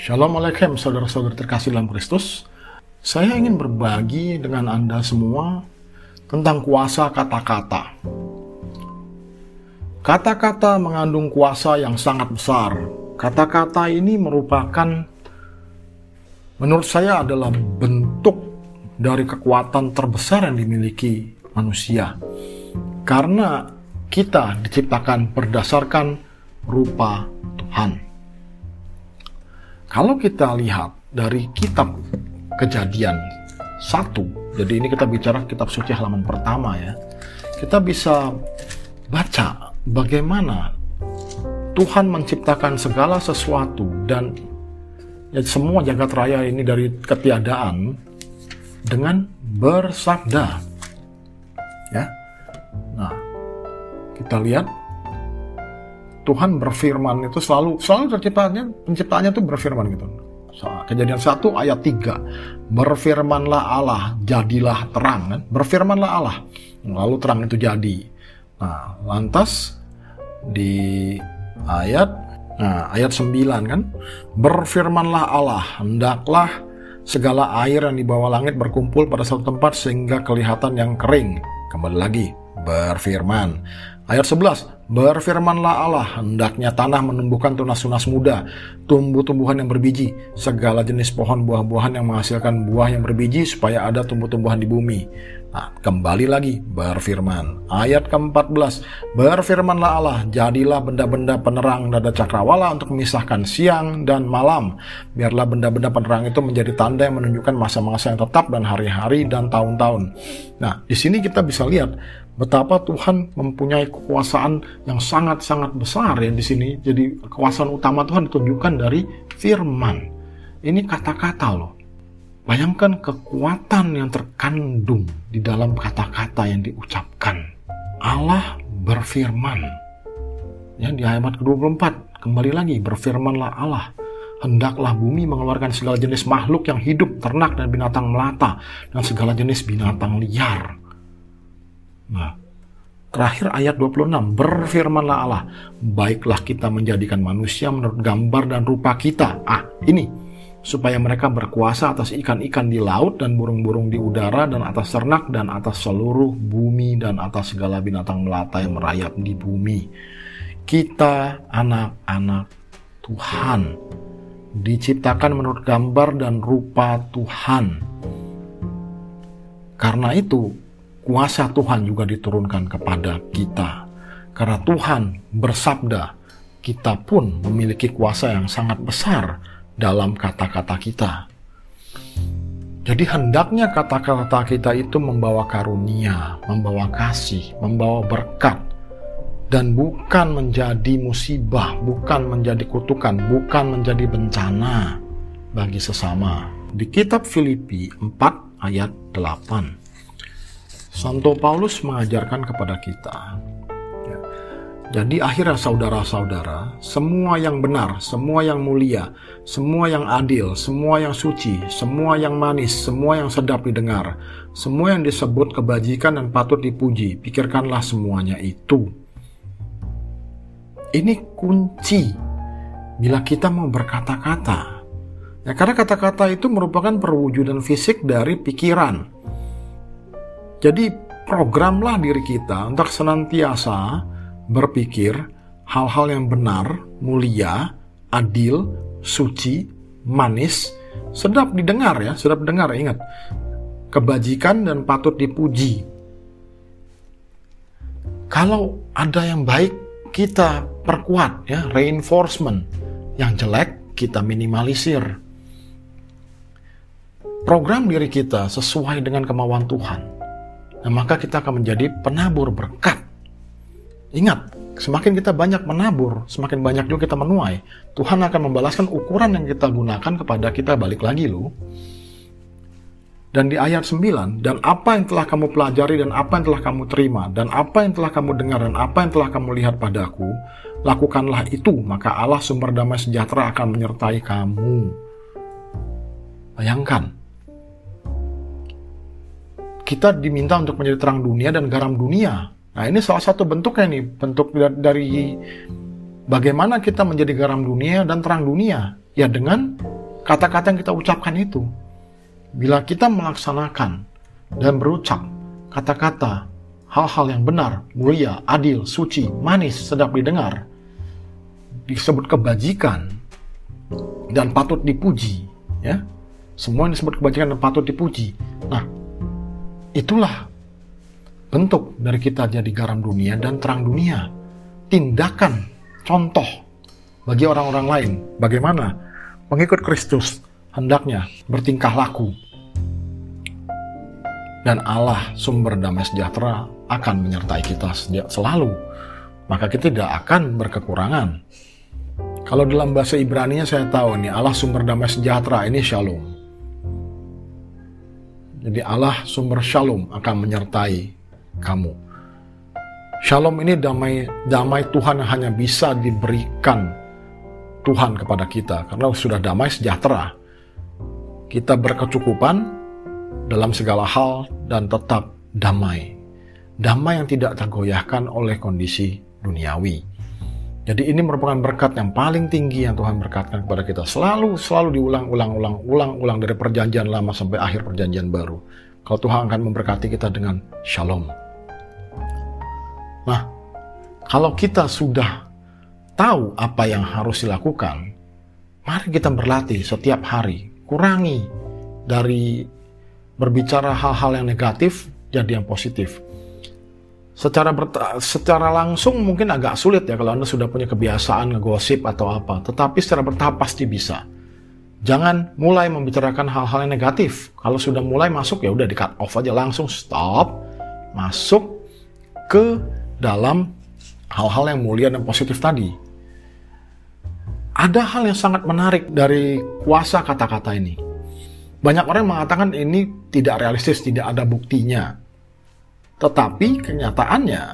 Shalom Aleichem saudara-saudara terkasih dalam Kristus. Saya ingin berbagi dengan Anda semua tentang kuasa kata-kata. Kata-kata mengandung kuasa yang sangat besar. Kata-kata ini merupakan menurut saya adalah bentuk dari kekuatan terbesar yang dimiliki manusia. Karena kita diciptakan berdasarkan rupa Tuhan. Kalau kita lihat dari kitab kejadian satu, jadi ini kita bicara kitab suci halaman pertama ya, kita bisa baca bagaimana Tuhan menciptakan segala sesuatu dan ya, semua jagat raya ini dari ketiadaan dengan bersabda. Ya. Nah, kita lihat Tuhan berfirman itu selalu selalu terciptanya penciptaannya itu berfirman gitu. Kejadian 1 ayat 3. Berfirmanlah Allah, jadilah terang kan? Berfirmanlah Allah. Lalu terang itu jadi. Nah, lantas di ayat nah, ayat 9 kan? Berfirmanlah Allah, hendaklah segala air yang di bawah langit berkumpul pada satu tempat sehingga kelihatan yang kering. Kembali lagi, berfirman. Ayat 11, berfirmanlah Allah, hendaknya tanah menumbuhkan tunas-tunas muda, tumbuh-tumbuhan yang berbiji, segala jenis pohon buah-buahan yang menghasilkan buah yang berbiji supaya ada tumbuh-tumbuhan di bumi. Nah, kembali lagi berfirman. Ayat ke-14, berfirmanlah Allah, jadilah benda-benda penerang dada cakrawala untuk memisahkan siang dan malam. Biarlah benda-benda penerang itu menjadi tanda yang menunjukkan masa-masa yang tetap dan hari-hari dan tahun-tahun. Nah, di sini kita bisa lihat betapa Tuhan mempunyai kekuasaan yang sangat-sangat besar ya di sini. Jadi kekuasaan utama Tuhan ditunjukkan dari firman. Ini kata-kata loh. Bayangkan kekuatan yang terkandung di dalam kata-kata yang diucapkan. Allah berfirman. Ya di ayat ke-24 kembali lagi berfirmanlah Allah hendaklah bumi mengeluarkan segala jenis makhluk yang hidup, ternak dan binatang melata, dan segala jenis binatang liar. Nah, terakhir ayat 26, berfirmanlah Allah, baiklah kita menjadikan manusia menurut gambar dan rupa kita. Ah, ini, supaya mereka berkuasa atas ikan-ikan di laut dan burung-burung di udara dan atas ternak dan atas seluruh bumi dan atas segala binatang melata yang merayap di bumi. Kita anak-anak Tuhan diciptakan menurut gambar dan rupa Tuhan. Karena itu, kuasa Tuhan juga diturunkan kepada kita. Karena Tuhan bersabda, kita pun memiliki kuasa yang sangat besar dalam kata-kata kita. Jadi hendaknya kata-kata kita itu membawa karunia, membawa kasih, membawa berkat, dan bukan menjadi musibah, bukan menjadi kutukan, bukan menjadi bencana bagi sesama. Di kitab Filipi 4 ayat 8, Santo Paulus mengajarkan kepada kita. Ya. Jadi akhirnya saudara-saudara, semua yang benar, semua yang mulia, semua yang adil, semua yang suci, semua yang manis, semua yang sedap didengar, semua yang disebut kebajikan dan patut dipuji, pikirkanlah semuanya itu. Ini kunci bila kita mau berkata-kata. Ya, karena kata-kata itu merupakan perwujudan fisik dari pikiran. Jadi programlah diri kita untuk senantiasa berpikir hal-hal yang benar, mulia, adil, suci, manis, sedap didengar ya, sedap didengar ingat. Kebajikan dan patut dipuji. Kalau ada yang baik, kita perkuat ya, reinforcement. Yang jelek kita minimalisir. Program diri kita sesuai dengan kemauan Tuhan Nah, maka kita akan menjadi penabur berkat. Ingat, semakin kita banyak menabur, semakin banyak juga kita menuai. Tuhan akan membalaskan ukuran yang kita gunakan kepada kita balik lagi loh. Dan di ayat 9, dan apa yang telah kamu pelajari dan apa yang telah kamu terima, dan apa yang telah kamu dengar dan apa yang telah kamu lihat padaku, lakukanlah itu, maka Allah sumber damai sejahtera akan menyertai kamu. Bayangkan, kita diminta untuk menjadi terang dunia dan garam dunia. Nah, ini salah satu bentuknya nih, bentuk dari bagaimana kita menjadi garam dunia dan terang dunia. Ya dengan kata-kata yang kita ucapkan itu. Bila kita melaksanakan dan berucap kata-kata hal-hal yang benar, mulia, adil, suci, manis, sedap didengar, disebut kebajikan dan patut dipuji, ya. Semua yang disebut kebajikan dan patut dipuji. Nah, itulah bentuk dari kita jadi garam dunia dan terang dunia. Tindakan, contoh bagi orang-orang lain. Bagaimana pengikut Kristus hendaknya bertingkah laku. Dan Allah sumber damai sejahtera akan menyertai kita selalu. Maka kita tidak akan berkekurangan. Kalau dalam bahasa Ibrani saya tahu nih Allah sumber damai sejahtera ini shalom. Jadi Allah sumber shalom akan menyertai kamu. Shalom ini damai damai Tuhan hanya bisa diberikan Tuhan kepada kita karena sudah damai sejahtera. Kita berkecukupan dalam segala hal dan tetap damai. Damai yang tidak tergoyahkan oleh kondisi duniawi. Jadi ini merupakan berkat yang paling tinggi yang Tuhan berkatkan kepada kita. Selalu, selalu diulang-ulang, ulang, ulang, ulang dari perjanjian lama sampai akhir perjanjian baru. Kalau Tuhan akan memberkati kita dengan shalom. Nah, kalau kita sudah tahu apa yang harus dilakukan, mari kita berlatih setiap hari. Kurangi dari berbicara hal-hal yang negatif jadi yang positif. Secara secara langsung mungkin agak sulit ya kalau Anda sudah punya kebiasaan ngegosip atau apa, tetapi secara bertahap pasti bisa. Jangan mulai membicarakan hal-hal yang negatif. Kalau sudah mulai masuk ya udah di cut off aja langsung stop, masuk ke dalam hal-hal yang mulia dan positif tadi ada hal yang sangat menarik dari kuasa kata-kata ini. Banyak orang mengatakan ini tidak realistis, tidak ada buktinya. Tetapi kenyataannya,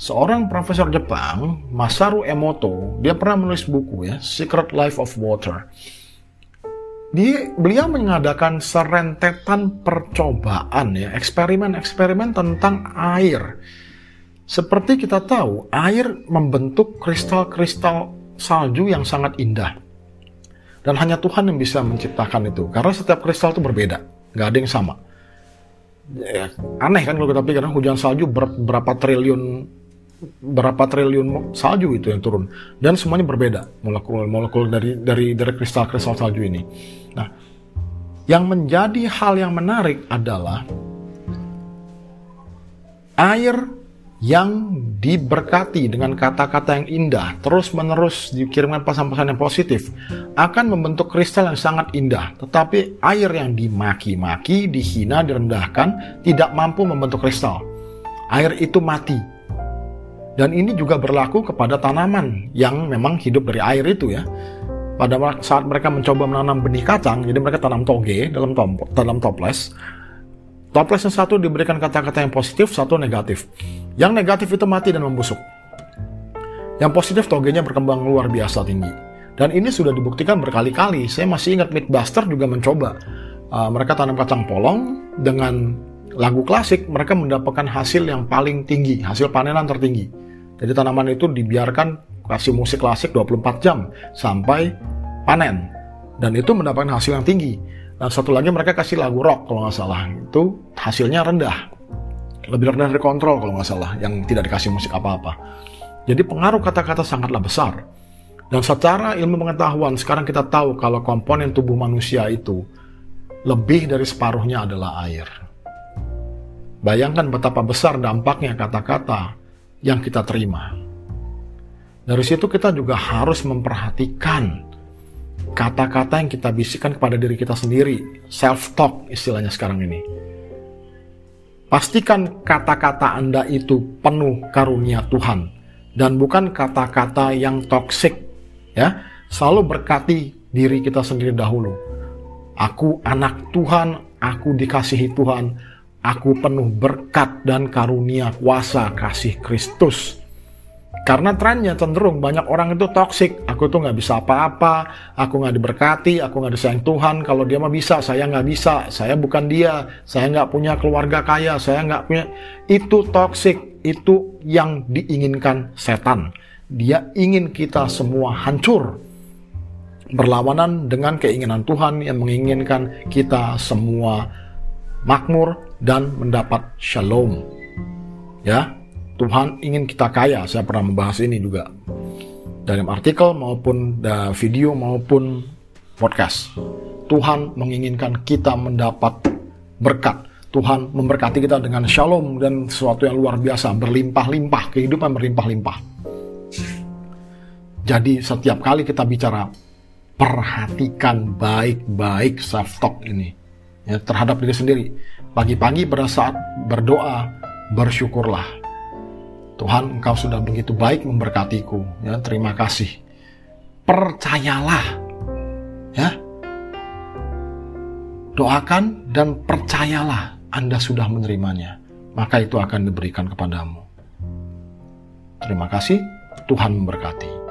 seorang profesor Jepang, Masaru Emoto, dia pernah menulis buku ya, Secret Life of Water. Dia, beliau mengadakan serentetan percobaan ya, eksperimen-eksperimen tentang air. Seperti kita tahu, air membentuk kristal-kristal salju yang sangat indah. Dan hanya Tuhan yang bisa menciptakan itu. Karena setiap kristal itu berbeda. Nggak ada yang sama. Ya, aneh kan kalau kita pikir hujan salju ber, berapa triliun berapa triliun salju itu yang turun dan semuanya berbeda molekul-molekul dari dari dari kristal-kristal salju ini. Nah, yang menjadi hal yang menarik adalah air yang diberkati dengan kata-kata yang indah, terus-menerus dikirimkan pesan-pesan yang positif, akan membentuk kristal yang sangat indah. Tetapi air yang dimaki-maki, dihina, direndahkan, tidak mampu membentuk kristal. Air itu mati. Dan ini juga berlaku kepada tanaman yang memang hidup dari air itu ya. Pada saat mereka mencoba menanam benih kacang, jadi mereka tanam toge dalam, tom, dalam toples, Toples yang satu diberikan kata-kata yang positif, satu negatif. Yang negatif itu mati dan membusuk. Yang positif togenya berkembang luar biasa tinggi. Dan ini sudah dibuktikan berkali-kali. Saya masih ingat Mythbuster juga mencoba. Uh, mereka tanam kacang polong dengan lagu klasik, mereka mendapatkan hasil yang paling tinggi, hasil panenan tertinggi. Jadi tanaman itu dibiarkan kasih musik klasik 24 jam sampai panen. Dan itu mendapatkan hasil yang tinggi. Nah satu lagi mereka kasih lagu rock kalau nggak salah. Itu hasilnya rendah. Lebih rendah dari kontrol kalau nggak salah. Yang tidak dikasih musik apa-apa. Jadi pengaruh kata-kata sangatlah besar. Dan secara ilmu pengetahuan sekarang kita tahu kalau komponen tubuh manusia itu lebih dari separuhnya adalah air. Bayangkan betapa besar dampaknya kata-kata yang kita terima. Dari situ kita juga harus memperhatikan kata-kata yang kita bisikkan kepada diri kita sendiri, self-talk istilahnya sekarang ini. Pastikan kata-kata Anda itu penuh karunia Tuhan dan bukan kata-kata yang toksik ya. Selalu berkati diri kita sendiri dahulu. Aku anak Tuhan, aku dikasihi Tuhan, aku penuh berkat dan karunia kuasa kasih Kristus. Karena trennya cenderung banyak orang itu toksik. Aku tuh nggak bisa apa-apa, aku nggak diberkati, aku nggak disayang Tuhan. Kalau dia mah bisa, saya nggak bisa. Saya bukan dia, saya nggak punya keluarga kaya, saya nggak punya. Itu toksik, itu yang diinginkan setan. Dia ingin kita semua hancur. berlawanan dengan keinginan Tuhan yang menginginkan kita semua makmur dan mendapat shalom. Ya, Tuhan ingin kita kaya. Saya pernah membahas ini juga dalam artikel maupun video maupun podcast. Tuhan menginginkan kita mendapat berkat. Tuhan memberkati kita dengan shalom dan sesuatu yang luar biasa, berlimpah-limpah, kehidupan berlimpah-limpah. Jadi setiap kali kita bicara, perhatikan baik-baik self-talk ini ya, terhadap diri sendiri. Pagi-pagi pada saat berdoa, bersyukurlah. Tuhan, Engkau sudah begitu baik memberkatiku. Ya, terima kasih. Percayalah. Ya. Doakan dan percayalah Anda sudah menerimanya. Maka itu akan diberikan kepadamu. Terima kasih. Tuhan memberkati.